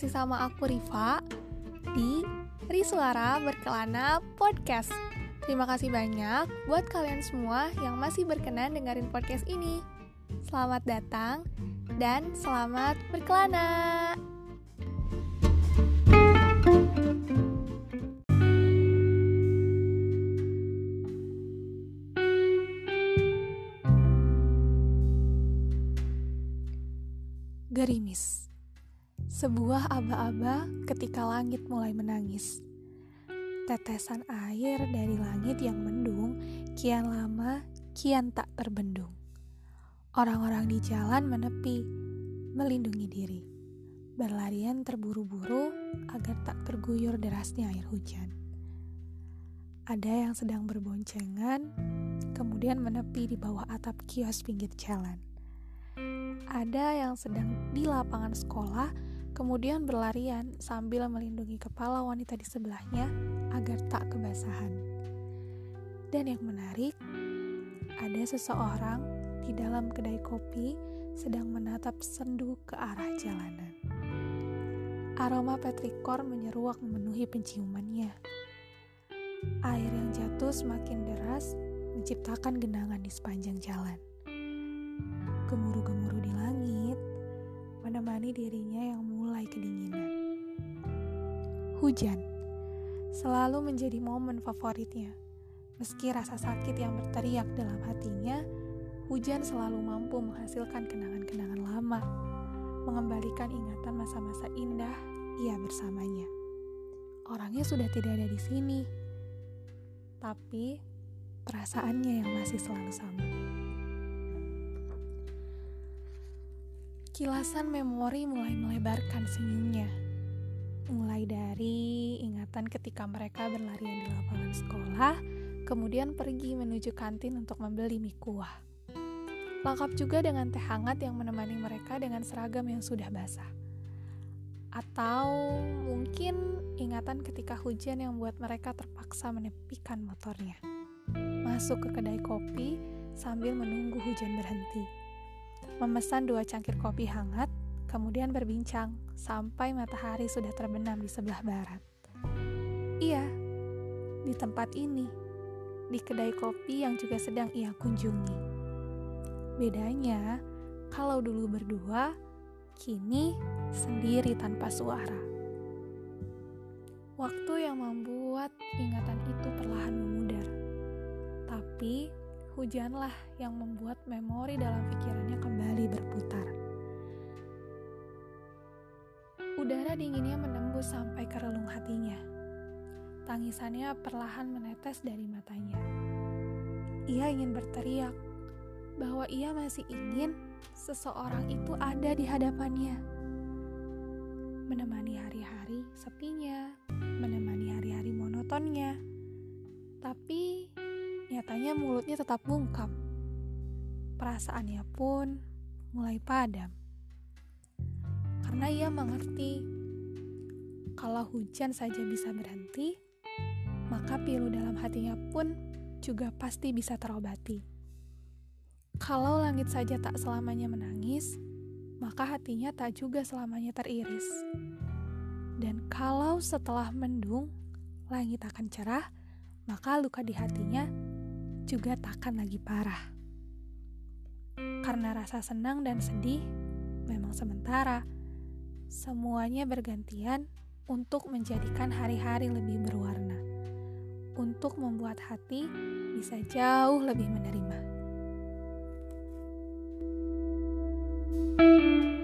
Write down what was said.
masih sama aku Riva di Risuara Berkelana Podcast. Terima kasih banyak buat kalian semua yang masih berkenan dengerin podcast ini. Selamat datang dan selamat berkelana. Gerimis Sebuah aba-aba ketika langit mulai menangis. Tetesan air dari langit yang mendung Kian lama, kian tak terbendung. Orang-orang di jalan menepi Melindungi diri. Berlarian terburu-buru Agar tak terguyur derasnya air hujan. Ada yang sedang berboncengan Kemudian menepi di bawah atap kios pinggir jalan. Ada yang sedang di lapangan sekolah, kemudian berlarian sambil melindungi kepala wanita di sebelahnya agar tak kebasahan. Dan yang menarik, ada seseorang di dalam kedai kopi sedang menatap sendu ke arah jalanan. Aroma petrikor menyeruak memenuhi penciumannya. Air yang jatuh semakin deras menciptakan genangan di sepanjang jalan. Gemuruh-gemuruh di langit menemani dirinya Hujan selalu menjadi momen favoritnya. Meski rasa sakit yang berteriak dalam hatinya, hujan selalu mampu menghasilkan kenangan-kenangan lama, mengembalikan ingatan masa-masa indah ia bersamanya. Orangnya sudah tidak ada di sini, tapi perasaannya yang masih selalu sama. Kilasan memori mulai melebarkan senyumnya. Mulai dari ingatan ketika mereka berlarian di lapangan sekolah, kemudian pergi menuju kantin untuk membeli mie kuah. Lengkap juga dengan teh hangat yang menemani mereka dengan seragam yang sudah basah. Atau mungkin ingatan ketika hujan yang membuat mereka terpaksa menepikan motornya. Masuk ke kedai kopi sambil menunggu hujan berhenti memesan dua cangkir kopi hangat, kemudian berbincang sampai matahari sudah terbenam di sebelah barat. Iya, di tempat ini, di kedai kopi yang juga sedang ia kunjungi. Bedanya, kalau dulu berdua, kini sendiri tanpa suara. Waktu yang membuat ingatan itu perlahan memudar. Tapi hujanlah yang membuat memori dalam pikirannya kembali berputar. Udara dinginnya menembus sampai ke relung hatinya. Tangisannya perlahan menetes dari matanya. Ia ingin berteriak bahwa ia masih ingin seseorang itu ada di hadapannya. Menemani hari-hari sepinya, menemani hari-hari monotonnya. Tapi Nyatanya mulutnya tetap bungkam. Perasaannya pun mulai padam. Karena ia mengerti kalau hujan saja bisa berhenti, maka pilu dalam hatinya pun juga pasti bisa terobati. Kalau langit saja tak selamanya menangis, maka hatinya tak juga selamanya teriris. Dan kalau setelah mendung, langit akan cerah, maka luka di hatinya juga takkan lagi parah. Karena rasa senang dan sedih memang sementara, semuanya bergantian untuk menjadikan hari-hari lebih berwarna, untuk membuat hati bisa jauh lebih menerima. thank you